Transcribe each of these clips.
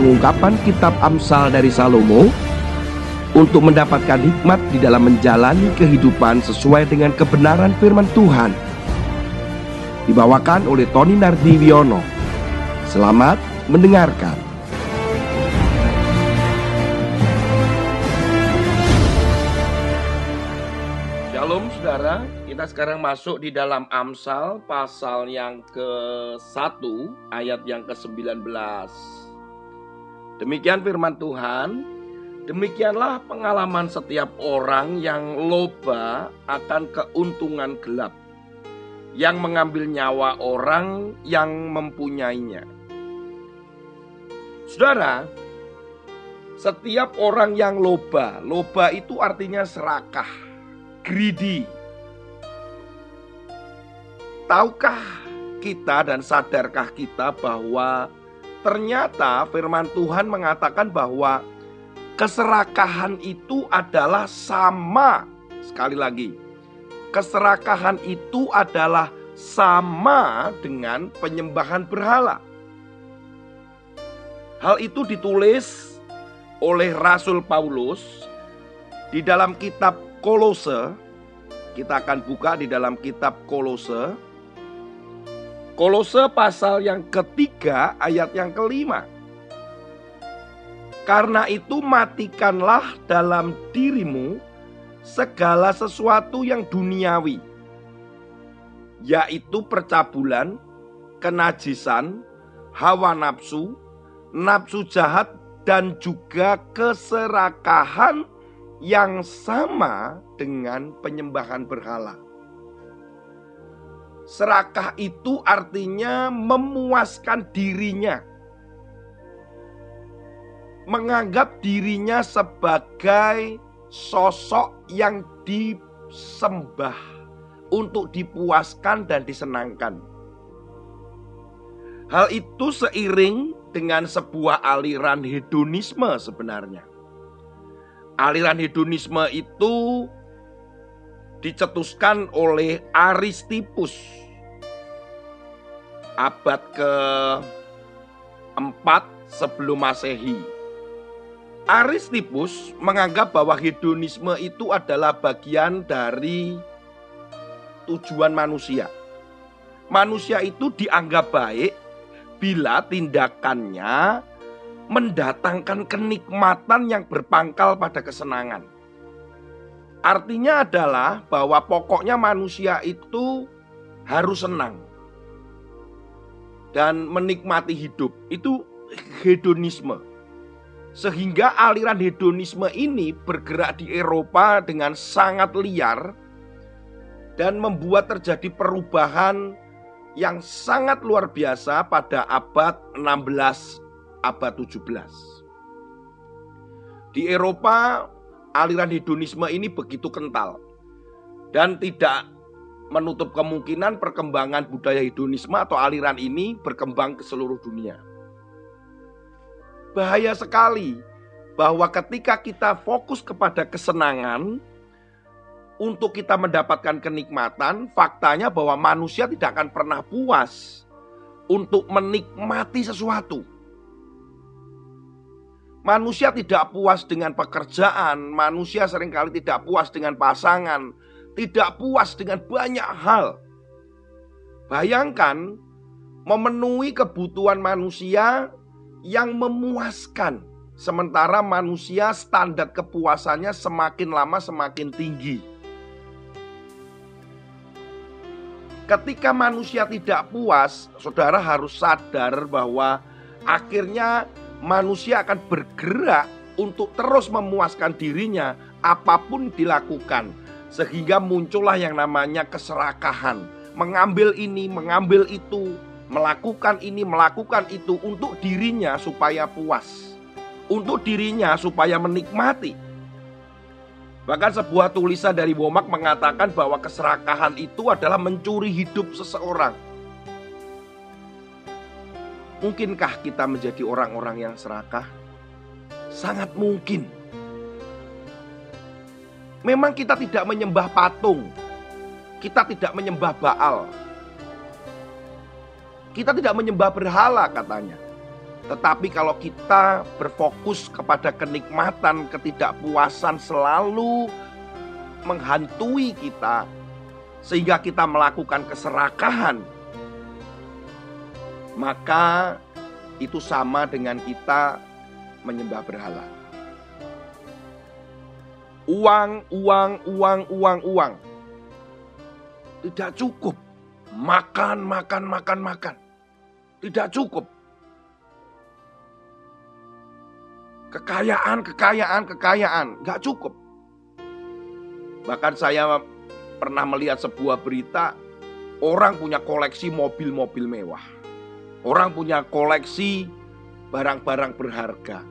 pengungkapan kitab Amsal dari Salomo untuk mendapatkan hikmat di dalam menjalani kehidupan sesuai dengan kebenaran firman Tuhan. Dibawakan oleh Tony Nardiwiono. Selamat mendengarkan. Shalom saudara, kita sekarang masuk di dalam Amsal pasal yang ke-1 ayat yang ke-19. Demikian firman Tuhan, Demikianlah pengalaman setiap orang yang loba akan keuntungan gelap, yang mengambil nyawa orang yang mempunyainya. Saudara, setiap orang yang loba, loba itu artinya serakah, greedy. Tahukah kita dan sadarkah kita bahwa ternyata firman Tuhan mengatakan bahwa Keserakahan itu adalah sama. Sekali lagi, keserakahan itu adalah sama dengan penyembahan berhala. Hal itu ditulis oleh Rasul Paulus di dalam kitab Kolose. Kita akan buka di dalam kitab Kolose. Kolose pasal yang ketiga ayat yang kelima. Karena itu matikanlah dalam dirimu segala sesuatu yang duniawi, yaitu percabulan, kenajisan, hawa nafsu, nafsu jahat, dan juga keserakahan yang sama dengan penyembahan berhala. Serakah itu artinya memuaskan dirinya menganggap dirinya sebagai sosok yang disembah untuk dipuaskan dan disenangkan. Hal itu seiring dengan sebuah aliran hedonisme sebenarnya. Aliran hedonisme itu dicetuskan oleh Aristippus abad ke-4 sebelum Masehi. Aristippus menganggap bahwa hedonisme itu adalah bagian dari tujuan manusia. Manusia itu dianggap baik bila tindakannya mendatangkan kenikmatan yang berpangkal pada kesenangan. Artinya adalah bahwa pokoknya manusia itu harus senang dan menikmati hidup. Itu hedonisme. Sehingga aliran hedonisme ini bergerak di Eropa dengan sangat liar dan membuat terjadi perubahan yang sangat luar biasa pada abad 16, abad 17. Di Eropa aliran hedonisme ini begitu kental dan tidak menutup kemungkinan perkembangan budaya hedonisme atau aliran ini berkembang ke seluruh dunia bahaya sekali bahwa ketika kita fokus kepada kesenangan untuk kita mendapatkan kenikmatan, faktanya bahwa manusia tidak akan pernah puas untuk menikmati sesuatu. Manusia tidak puas dengan pekerjaan, manusia sering kali tidak puas dengan pasangan, tidak puas dengan banyak hal. Bayangkan memenuhi kebutuhan manusia yang memuaskan. Sementara manusia standar kepuasannya semakin lama semakin tinggi. Ketika manusia tidak puas, saudara harus sadar bahwa akhirnya manusia akan bergerak untuk terus memuaskan dirinya apa pun dilakukan. Sehingga muncullah yang namanya keserakahan. Mengambil ini, mengambil itu, melakukan ini, melakukan itu untuk dirinya supaya puas, untuk dirinya supaya menikmati. Bahkan sebuah tulisan dari Womak mengatakan bahwa keserakahan itu adalah mencuri hidup seseorang. Mungkinkah kita menjadi orang-orang yang serakah? Sangat mungkin. Memang kita tidak menyembah patung, kita tidak menyembah Baal, kita tidak menyembah berhala katanya. Tetapi kalau kita berfokus kepada kenikmatan, ketidakpuasan selalu menghantui kita sehingga kita melakukan keserakahan, maka itu sama dengan kita menyembah berhala. Uang, uang, uang, uang, uang. Tidak cukup. Makan, makan, makan, makan. Tidak cukup. Kekayaan, kekayaan, kekayaan. Gak cukup. Bahkan saya pernah melihat sebuah berita. Orang punya koleksi mobil-mobil mewah. Orang punya koleksi barang-barang berharga.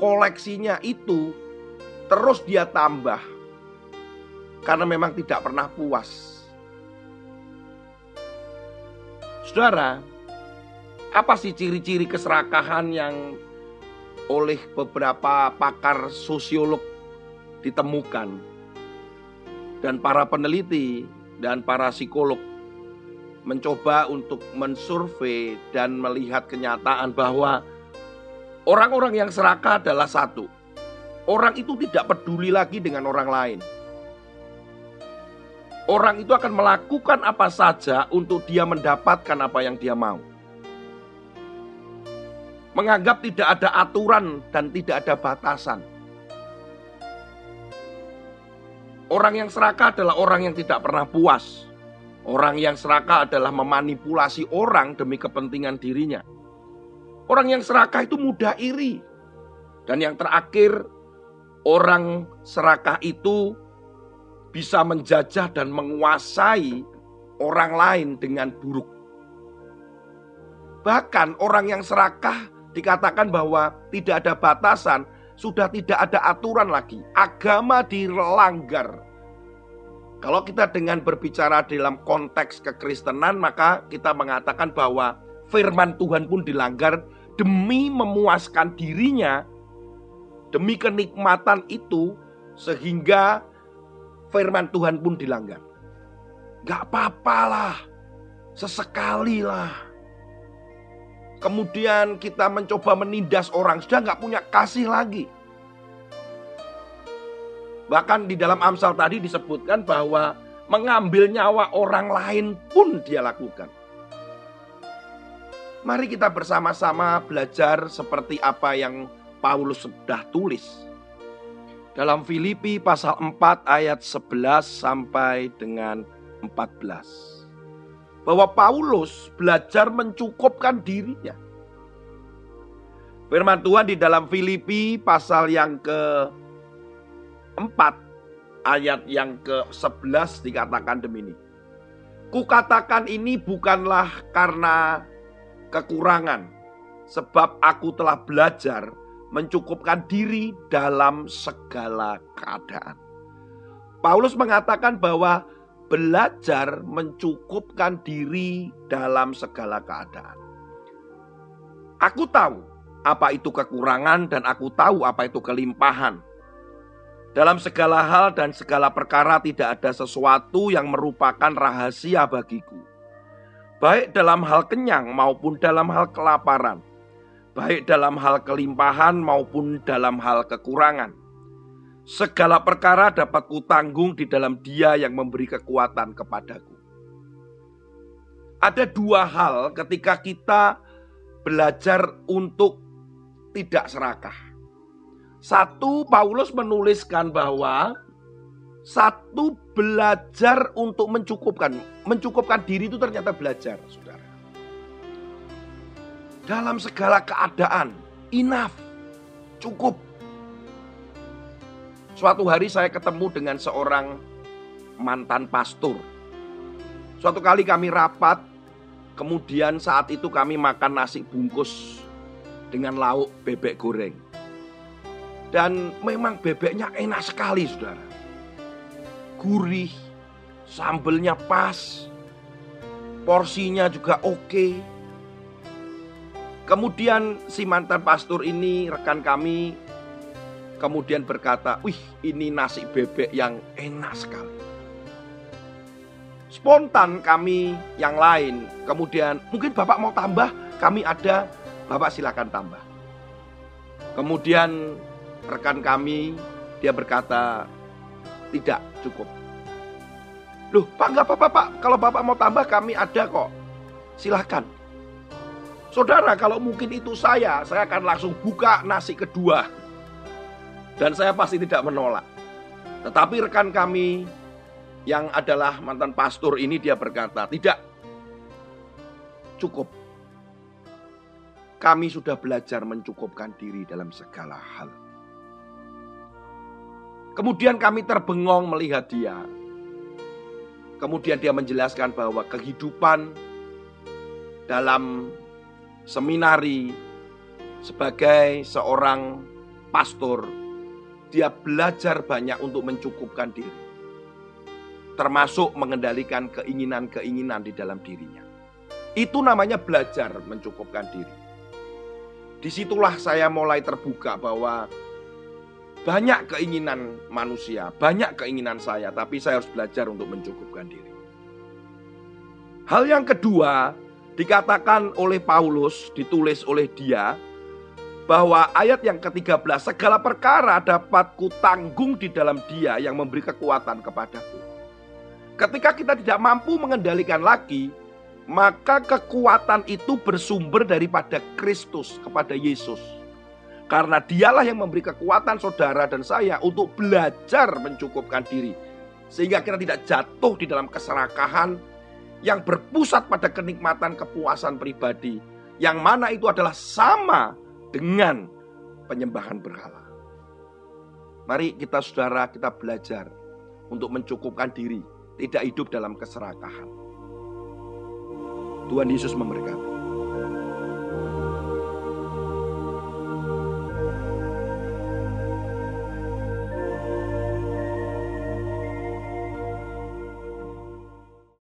Koleksinya itu terus dia tambah karena memang tidak pernah puas. Saudara, apa sih ciri-ciri keserakahan yang oleh beberapa pakar sosiolog ditemukan dan para peneliti dan para psikolog mencoba untuk mensurvei dan melihat kenyataan bahwa orang-orang yang serakah adalah satu, orang itu tidak peduli lagi dengan orang lain. Orang itu akan melakukan apa saja untuk dia mendapatkan apa yang dia mau. Menganggap tidak ada aturan dan tidak ada batasan. Orang yang serakah adalah orang yang tidak pernah puas. Orang yang serakah adalah memanipulasi orang demi kepentingan dirinya. Orang yang serakah itu mudah iri. Dan yang terakhir, orang serakah itu bisa menjajah dan menguasai orang lain dengan buruk. Bahkan orang yang serakah dikatakan bahwa tidak ada batasan, sudah tidak ada aturan lagi. Agama dilanggar. Kalau kita dengan berbicara dalam konteks kekristenan, maka kita mengatakan bahwa firman Tuhan pun dilanggar demi memuaskan dirinya demi kenikmatan itu sehingga firman Tuhan pun dilanggar. Gak apa-apalah, sesekali lah. Kemudian kita mencoba menindas orang, sudah gak punya kasih lagi. Bahkan di dalam Amsal tadi disebutkan bahwa mengambil nyawa orang lain pun dia lakukan. Mari kita bersama-sama belajar seperti apa yang Paulus sudah tulis. Dalam Filipi pasal 4 ayat 11 sampai dengan 14. Bahwa Paulus belajar mencukupkan dirinya. Firman Tuhan di dalam Filipi pasal yang ke 4 ayat yang ke-11 dikatakan demikian. Kukatakan ini bukanlah karena kekurangan, sebab aku telah belajar mencukupkan diri dalam segala keadaan. Paulus mengatakan bahwa belajar mencukupkan diri dalam segala keadaan. Aku tahu apa itu kekurangan dan aku tahu apa itu kelimpahan. Dalam segala hal dan segala perkara tidak ada sesuatu yang merupakan rahasia bagiku. Baik dalam hal kenyang maupun dalam hal kelaparan baik dalam hal kelimpahan maupun dalam hal kekurangan. Segala perkara dapat kutanggung di dalam Dia yang memberi kekuatan kepadaku. Ada dua hal ketika kita belajar untuk tidak serakah. Satu, Paulus menuliskan bahwa satu belajar untuk mencukupkan, mencukupkan diri itu ternyata belajar, saudara dalam segala keadaan. Enough, cukup. Suatu hari saya ketemu dengan seorang mantan pastor. Suatu kali kami rapat, kemudian saat itu kami makan nasi bungkus dengan lauk bebek goreng. Dan memang bebeknya enak sekali, saudara. Gurih, sambelnya pas, porsinya juga oke. Kemudian si mantan pastor ini rekan kami kemudian berkata, "Wih, ini nasi bebek yang enak sekali." Spontan kami yang lain, kemudian mungkin Bapak mau tambah, kami ada Bapak silakan tambah. Kemudian rekan kami dia berkata tidak cukup. Loh, Pak nggak apa-apa Pak. Kalau Bapak mau tambah kami ada kok. Silahkan. Saudara, kalau mungkin itu saya, saya akan langsung buka nasi kedua. Dan saya pasti tidak menolak. Tetapi rekan kami yang adalah mantan pastor ini dia berkata, tidak cukup. Kami sudah belajar mencukupkan diri dalam segala hal. Kemudian kami terbengong melihat dia. Kemudian dia menjelaskan bahwa kehidupan dalam seminari sebagai seorang pastor, dia belajar banyak untuk mencukupkan diri. Termasuk mengendalikan keinginan-keinginan di dalam dirinya. Itu namanya belajar mencukupkan diri. Di situlah saya mulai terbuka bahwa banyak keinginan manusia, banyak keinginan saya, tapi saya harus belajar untuk mencukupkan diri. Hal yang kedua, dikatakan oleh Paulus, ditulis oleh dia, bahwa ayat yang ke-13, segala perkara dapat kutanggung di dalam dia yang memberi kekuatan kepadaku. Ketika kita tidak mampu mengendalikan lagi, maka kekuatan itu bersumber daripada Kristus kepada Yesus. Karena dialah yang memberi kekuatan saudara dan saya untuk belajar mencukupkan diri. Sehingga kita tidak jatuh di dalam keserakahan yang berpusat pada kenikmatan kepuasan pribadi. Yang mana itu adalah sama dengan penyembahan berhala. Mari kita saudara kita belajar untuk mencukupkan diri. Tidak hidup dalam keserakahan. Tuhan Yesus memberkati.